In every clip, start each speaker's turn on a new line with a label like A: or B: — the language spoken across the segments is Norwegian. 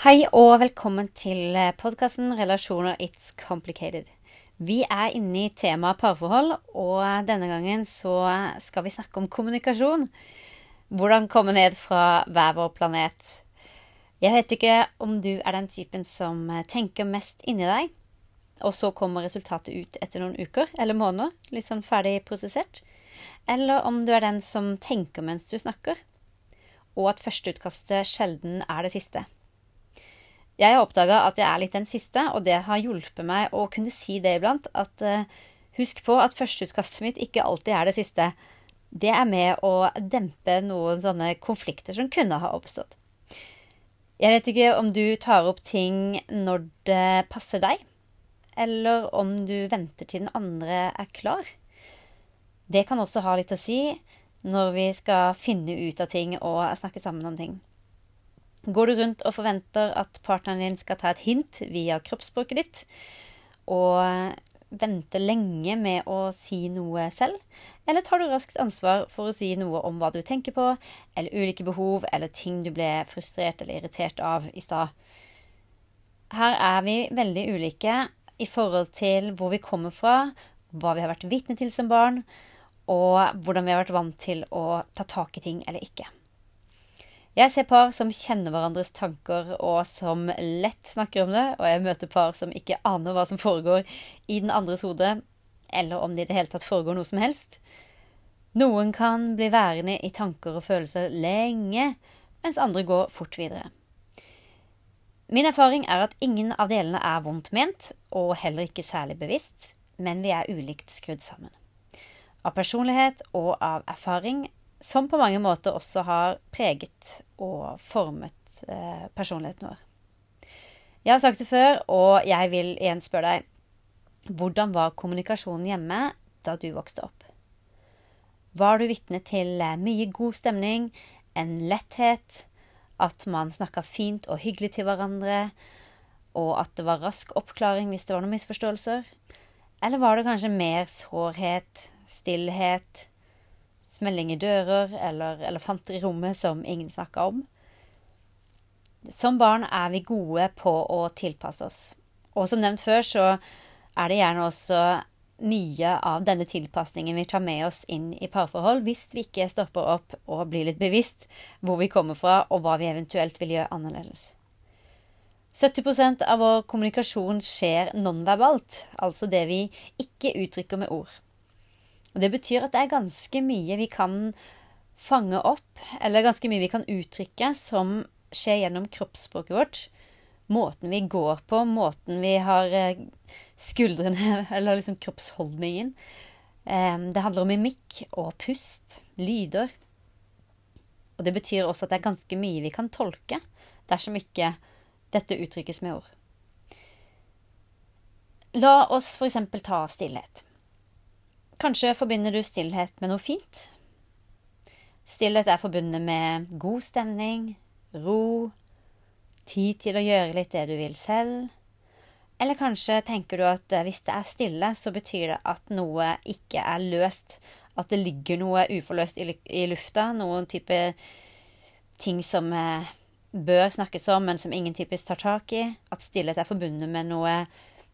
A: Hei og velkommen til podkasten 'Relasjoner It's Complicated'. Vi er inne i temaet parforhold, og denne gangen så skal vi snakke om kommunikasjon. Hvordan komme ned fra hver vår planet. Jeg vet ikke om du er den typen som tenker mest inni deg, og så kommer resultatet ut etter noen uker eller måneder, litt sånn ferdig prosessert. Eller om du er den som tenker mens du snakker, og at førsteutkastet sjelden er det siste. Jeg har oppdaga at jeg er litt den siste, og det har hjulpet meg å kunne si det iblant. At uh, husk på at førsteutkastet mitt ikke alltid er det siste. Det er med å dempe noen sånne konflikter som kunne ha oppstått. Jeg vet ikke om du tar opp ting når det passer deg, eller om du venter til den andre er klar. Det kan også ha litt å si når vi skal finne ut av ting og snakke sammen om ting. Går du rundt og forventer at partneren din skal ta et hint via kroppsspråket ditt, og venter lenge med å si noe selv? Eller tar du raskt ansvar for å si noe om hva du tenker på, eller ulike behov, eller ting du ble frustrert eller irritert av i stad? Her er vi veldig ulike i forhold til hvor vi kommer fra, hva vi har vært vitne til som barn, og hvordan vi har vært vant til å ta tak i ting eller ikke. Jeg ser par som kjenner hverandres tanker og som lett snakker om det, og jeg møter par som ikke aner hva som foregår i den andres hode, eller om det i det hele tatt foregår noe som helst. Noen kan bli værende i tanker og følelser lenge, mens andre går fort videre. Min erfaring er at ingen av delene er vondt ment, og heller ikke særlig bevisst, men vi er ulikt skrudd sammen. Av personlighet og av erfaring som på mange måter også har preget og formet eh, personligheten vår. Jeg har sagt det før, og jeg vil igjen spørre deg hvordan var kommunikasjonen hjemme da du vokste opp? Var du vitne til eh, mye god stemning, en letthet, at man snakka fint og hyggelig til hverandre, og at det var rask oppklaring hvis det var noen misforståelser? Eller var det kanskje mer sårhet, stillhet, smelling i dører eller elefanter i rommet som ingen snakker om. Som barn er vi gode på å tilpasse oss. Og som nevnt før, så er det gjerne også mye av denne tilpasningen vi tar med oss inn i parforhold, hvis vi ikke stopper opp og blir litt bevisst hvor vi kommer fra, og hva vi eventuelt vil gjøre annerledes. 70% av vår kommunikasjon skjer nonverbalt, altså det vi ikke uttrykker med ord. Og Det betyr at det er ganske mye vi kan fange opp, eller ganske mye vi kan uttrykke, som skjer gjennom kroppsspråket vårt. Måten vi går på, måten vi har eh, skuldrene Eller liksom kroppsholdningen. Det handler om mimikk og pust, lyder. Og det betyr også at det er ganske mye vi kan tolke dersom ikke dette uttrykkes med ord. La oss f.eks. ta stillhet. Kanskje forbinder du stillhet med noe fint? Stillhet er forbundet med god stemning, ro, tid til å gjøre litt det du vil selv. Eller kanskje tenker du at eh, hvis det er stille, så betyr det at noe ikke er løst. At det ligger noe uforløst i lufta. Noen type ting som eh, bør snakkes om, men som ingen typisk tar tak i. At stillhet er forbundet med noe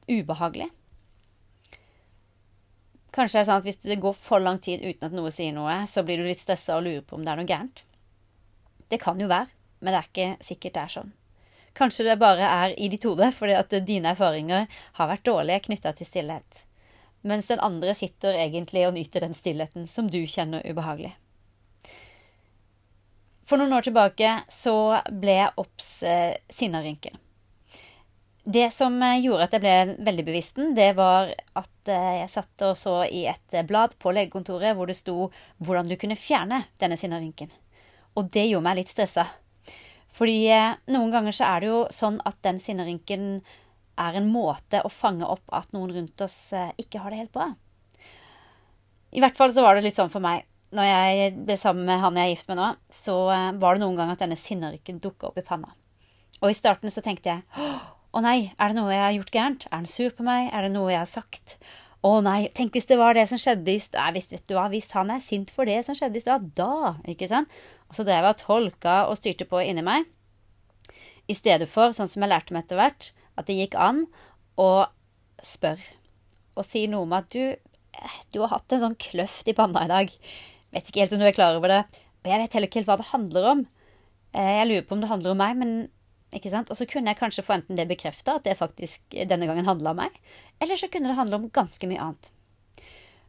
A: ubehagelig. Kanskje det er sånn at hvis det går for lang tid uten at noe sier noe, så blir du litt stressa og lurer på om det er noe gærent. Det kan jo være, men det er ikke sikkert det er sånn. Kanskje det bare er i ditt hode fordi at dine erfaringer har vært dårlige knytta til stillhet, mens den andre sitter egentlig og nyter den stillheten som du kjenner ubehagelig. For noen år tilbake så ble jeg obs eh, sinnarynken. Det som eh, gjorde at jeg ble veldig bevisst det var at eh, jeg satt og så i et eh, blad på legekontoret hvor det sto hvordan du kunne fjerne denne sinnarynken. Og det gjorde meg litt stressa. Fordi noen ganger så er det jo sånn at den sinnarynken er en måte å fange opp at noen rundt oss ikke har det helt bra. I hvert fall så var det litt sånn for meg. Når jeg ble sammen med han jeg er gift med nå, så var det noen ganger at denne sinnarynken dukka opp i panna. Og i starten så tenkte jeg å nei, er det noe jeg har gjort gærent? Er han sur på meg? Er det noe jeg har sagt? Å nei, tenk hvis det var det som skjedde i stad. Hvis, vet du hva, hvis han er sint for det som skjedde i stad, da, ikke sant? Og så drev jeg og tolka og styrte på inni meg. I stedet for, sånn som jeg lærte meg etter hvert, at det gikk an å spørre. Og si noe om at du, du har hatt en sånn kløft i panna i dag. Vet ikke helt om du er klar over det. Og jeg vet heller ikke helt hva det handler om. Eh, jeg lurer på om det handler om meg, men ikke sant? Og så kunne jeg kanskje få enten det bekrefta, at det faktisk denne gangen handla om meg, eller så kunne det handle om ganske mye annet.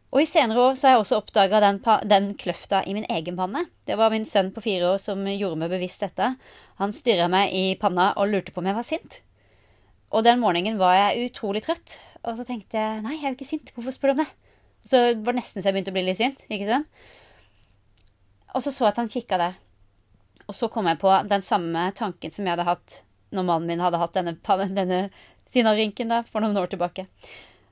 A: Og i senere år så har jeg også oppdaga den, den, kløfta i min egen panne. Det var min sønn på fire år som gjorde meg bevisst dette. Han stirra meg i panna og lurte på om jeg var sint. Og den morgenen var jeg utrolig trøtt, og så tenkte jeg nei, jeg er jo ikke sint, hvorfor spør du om det? Så var det nesten så jeg begynte å bli litt sint, ikke sant? Og så så jeg at han kikka der. Og så kom jeg på den samme tanken som jeg hadde hatt når mannen min hadde hatt denne, denne sinnarinken da, for noen år tilbake.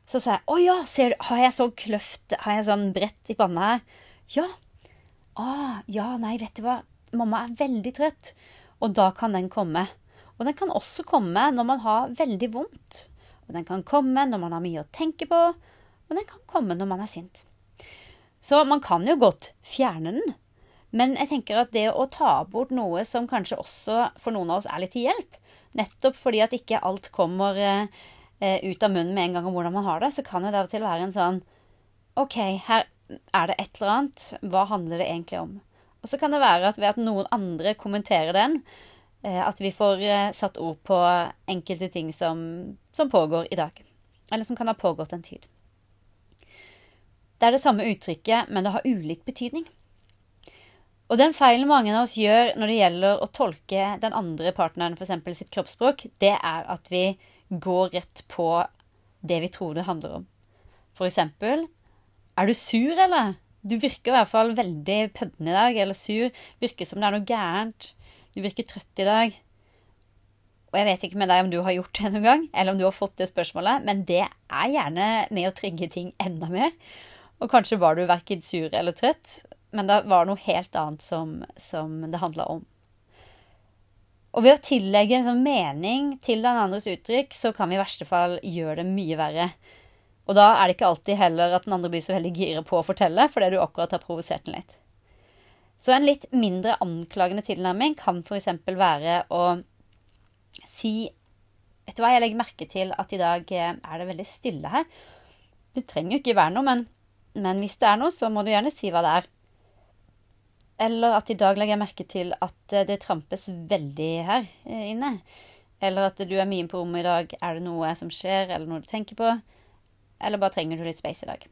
A: Så sa jeg 'Å ja, ser du, har jeg sånn kløft, har jeg sånn brett i panna her?' 'Ja.' 'Å, ja, nei, vet du hva, mamma er veldig trøtt.' Og da kan den komme. Og den kan også komme når man har veldig vondt. Og den kan komme når man har mye å tenke på. Og den kan komme når man er sint. Så man kan jo godt fjerne den. Men jeg tenker at det å ta bort noe som kanskje også for noen av oss er litt til hjelp, nettopp fordi at ikke alt kommer eh, Eh, ut av munnen med en gang om hvordan man har det, så kan jo det av og til være en sånn OK, her er det et eller annet. Hva handler det egentlig om? Og så kan det være at ved at noen andre kommenterer den, eh, at vi får satt ord på enkelte ting som, som pågår i dag. Eller som kan ha pågått en tid. Det er det samme uttrykket, men det har ulik betydning. Og den feilen mange av oss gjør når det gjelder å tolke den andre partneren, f.eks. sitt kroppsspråk, det er at vi går rett på det vi tror det handler om. For eksempel Er du sur, eller? Du virker i hvert fall veldig pødden i dag, eller sur. Virker som det er noe gærent. Du virker trøtt i dag. Og jeg vet ikke med deg om du har gjort det noen gang, eller om du har fått det spørsmålet, men det er gjerne med å trigge ting enda mer. Og kanskje var du verken sur eller trøtt, men det var noe helt annet som, som det handla om. Og ved å tillegge en sånn mening til den andres uttrykk, så kan vi i verste fall gjøre det mye verre. Og da er det ikke alltid heller at den andre blir så veldig gira på å fortelle, fordi du akkurat har provosert den litt. Så en litt mindre anklagende tilnærming kan f.eks. være å si Vet du hva, jeg legger merke til at i dag eh, er det veldig stille her. Det trenger jo ikke være noe, men, men hvis det er noe, så må du gjerne si hva det er. Eller at i dag legger jeg merke til at eh, det trampes veldig her eh, inne. Eller at du er mye på rommet i dag. Er det noe som skjer, eller noe du tenker på? Eller bare trenger du litt space i dag?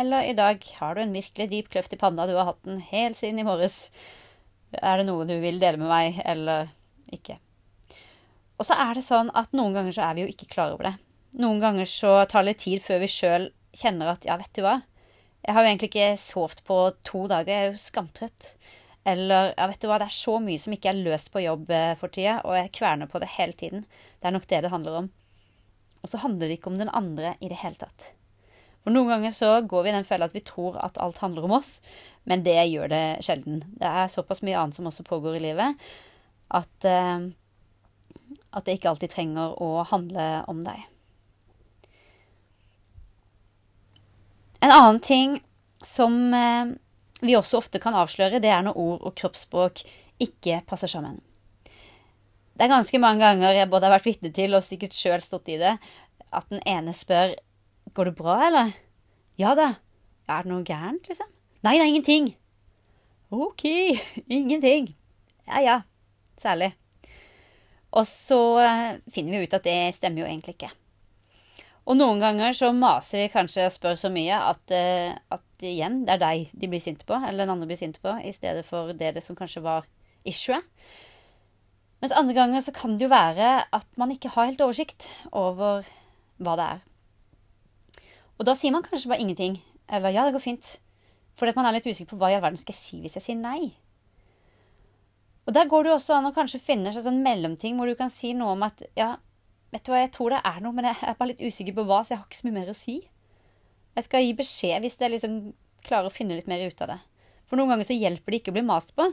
A: Eller i dag har du en virkelig dyp kløft i panna. Du har hatt den helt siden i morges. Er det noe du vil dele med meg, eller ikke? Og så er det sånn at noen ganger så er vi jo ikke klar over det. Noen ganger så tar det litt tid før vi sjøl kjenner at ja, vet du hva, jeg har jo egentlig ikke sovet på to dager. Jeg er jo skamtrøtt. Eller ja, vet du hva, det er så mye som ikke er løst på jobb eh, for tida, og jeg kverner på det hele tiden. Det er nok det det handler om. Og så handler det ikke om den andre i det hele tatt. For noen ganger så går vi i den fella at vi tror at alt handler om oss, men det gjør det sjelden. Det er såpass mye annet som også pågår i livet, at, uh, at det ikke alltid trenger å handle om deg. En annen ting som eh, vi også ofte kan avsløre, det er når ord og kroppsspråk ikke passer sammen. Det er ganske mange ganger jeg både har vært vitne til og sikkert sjøl stått i det, at den ene spør Går det bra, eller? Ja da. Er det noe gærent, liksom? Nei, det er ingenting. OK, ingenting. Ja ja. Særlig. Og så eh, finner vi ut at det stemmer jo egentlig ikke. Og noen ganger så maser vi kanskje og spør så mye at, uh, at igjen, det er deg de blir sinte på, eller den andre blir sinte på, i stedet for det, det som kanskje var issuet. Mens andre ganger så kan det jo være at man ikke har helt oversikt over hva det er. Og da sier man kanskje bare ingenting. Eller ja, det går fint. Fordi at man er litt usikker på hva i all verden skal jeg si hvis jeg sier nei. Og der går det jo også an å kanskje finne en sånn mellomting hvor du kan si noe om at ja, Vet du hva, jeg tror det er noe, men jeg er bare litt usikker på hva, så jeg har ikke så mye mer å si. Jeg skal gi beskjed hvis jeg liksom klarer å finne litt mer ut av det. For noen ganger så hjelper det ikke å bli mast på.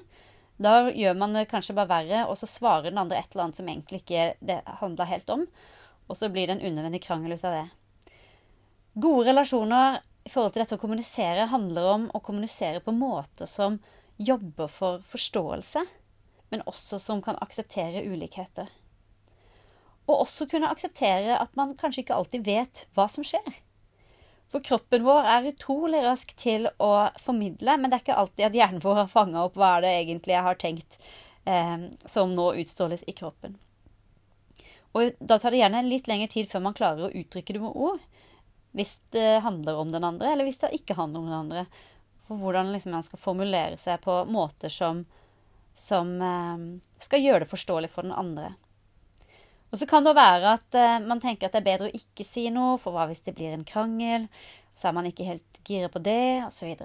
A: Da gjør man det kanskje bare verre, og så svarer den andre et eller annet som egentlig ikke det handla helt om. Og så blir det en unødvendig krangel ut av det. Gode relasjoner i forhold til dette å kommunisere handler om å kommunisere på måter som jobber for forståelse. men også som kan akseptere ulikheter. Og også kunne akseptere at man kanskje ikke alltid vet hva som skjer. For kroppen vår er utrolig rask til å formidle, men det er ikke alltid at hjernen vår har fanga opp hva det egentlig jeg har tenkt eh, som nå utstråles i kroppen. Og da tar det gjerne litt lengre tid før man klarer å uttrykke det med ord. Hvis det handler om den andre, eller hvis det ikke handler om den andre. For hvordan liksom man skal formulere seg på måter som, som eh, skal gjøre det forståelig for den andre. Og så kan det være at uh, man tenker at det er bedre å ikke si noe, for hva hvis det blir en krangel? Så er man ikke helt gira på det, osv.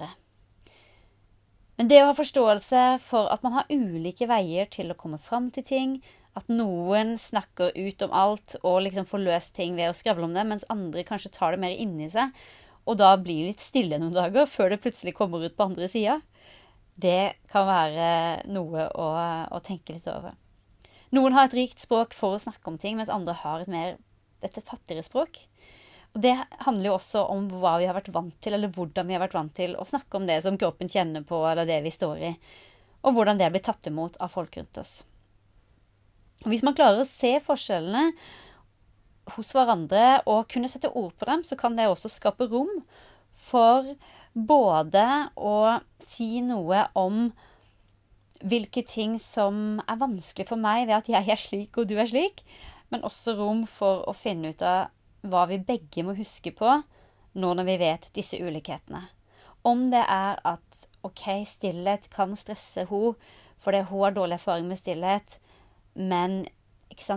A: Men det å ha forståelse for at man har ulike veier til å komme fram til ting, at noen snakker ut om alt og liksom får løst ting ved å skravle om det, mens andre kanskje tar det mer inni seg, og da blir litt stille noen dager før det plutselig kommer ut på andre sida, det kan være noe å, å tenke litt over. Noen har et rikt språk for å snakke om ting, mens andre har et mer et fattigere språk. Og Det handler jo også om hva vi har vært vant til, eller hvordan vi har vært vant til å snakke om det som kroppen kjenner på, eller det vi står i, og hvordan det blir tatt imot av folk rundt oss. Og Hvis man klarer å se forskjellene hos hverandre og kunne sette ord på dem, så kan det også skape rom for både å si noe om hvilke ting som er vanskelig for meg ved at jeg er slik og du er slik, men også rom for å finne ut av hva vi begge må huske på nå når vi vet disse ulikhetene. Om det er at OK, stillhet kan stresse henne fordi hun har dårlig erfaring med stillhet, men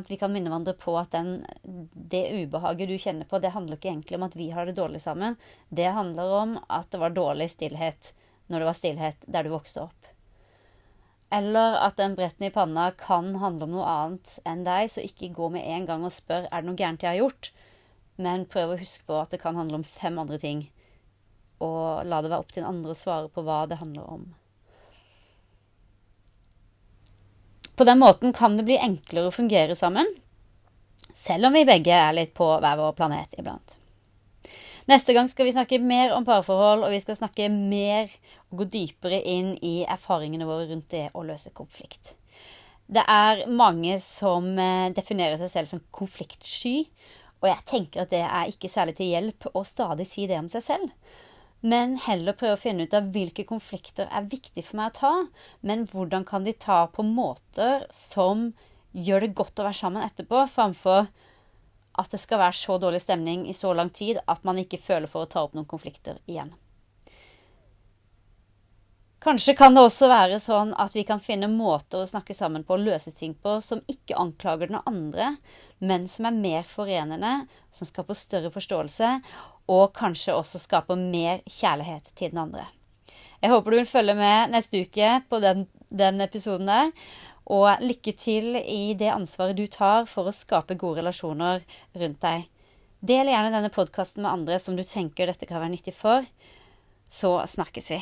A: vi kan minne hverandre på at den, det ubehaget du kjenner på, det handler ikke egentlig om at vi har det dårlig sammen. Det handler om at det var dårlig stillhet når det var stillhet der du vokste opp. Eller at den bretten i panna kan handle om noe annet enn deg, så ikke gå med en gang og spør er det noe gærent jeg har gjort, men prøv å huske på at det kan handle om fem andre ting, og la det være opp til den andre å svare på hva det handler om. På den måten kan det bli enklere å fungere sammen, selv om vi begge er litt på hver vår planet iblant. Neste gang skal vi snakke mer om parforhold, og vi skal snakke mer og gå dypere inn i erfaringene våre rundt det å løse konflikt. Det er mange som eh, definerer seg selv som konfliktsky, og jeg tenker at det er ikke særlig til hjelp å stadig si det om seg selv. Men heller prøve å finne ut av hvilke konflikter er viktig for meg å ta, men hvordan kan de ta på måter som gjør det godt å være sammen etterpå, framfor at det skal være så dårlig stemning i så lang tid at man ikke føler for å ta opp noen konflikter igjen. Kanskje kan det også være sånn at vi kan finne måter å snakke sammen på og løse ting på som ikke anklager den andre, men som er mer forenende, som skaper større forståelse, og kanskje også skaper mer kjærlighet til den andre. Jeg håper du vil følge med neste uke på den, den episoden der. Og lykke til i det ansvaret du tar for å skape gode relasjoner rundt deg. Del gjerne denne podkasten med andre som du tenker dette kan være nyttig for. Så snakkes vi.